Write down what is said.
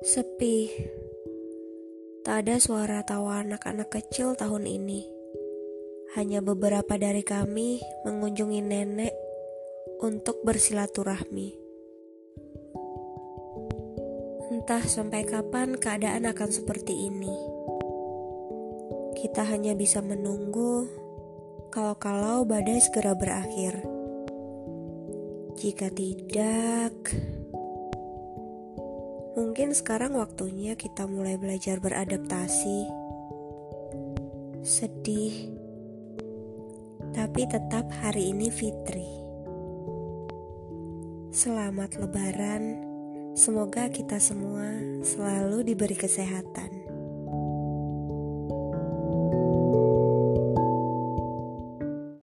Sepi. Tak ada suara tawa anak-anak kecil tahun ini. Hanya beberapa dari kami mengunjungi nenek untuk bersilaturahmi. Entah sampai kapan keadaan akan seperti ini. Kita hanya bisa menunggu kalau-kalau badai segera berakhir. Jika tidak, mungkin sekarang waktunya kita mulai belajar beradaptasi. Sedih, tapi tetap hari ini Fitri. Selamat Lebaran, semoga kita semua selalu diberi kesehatan.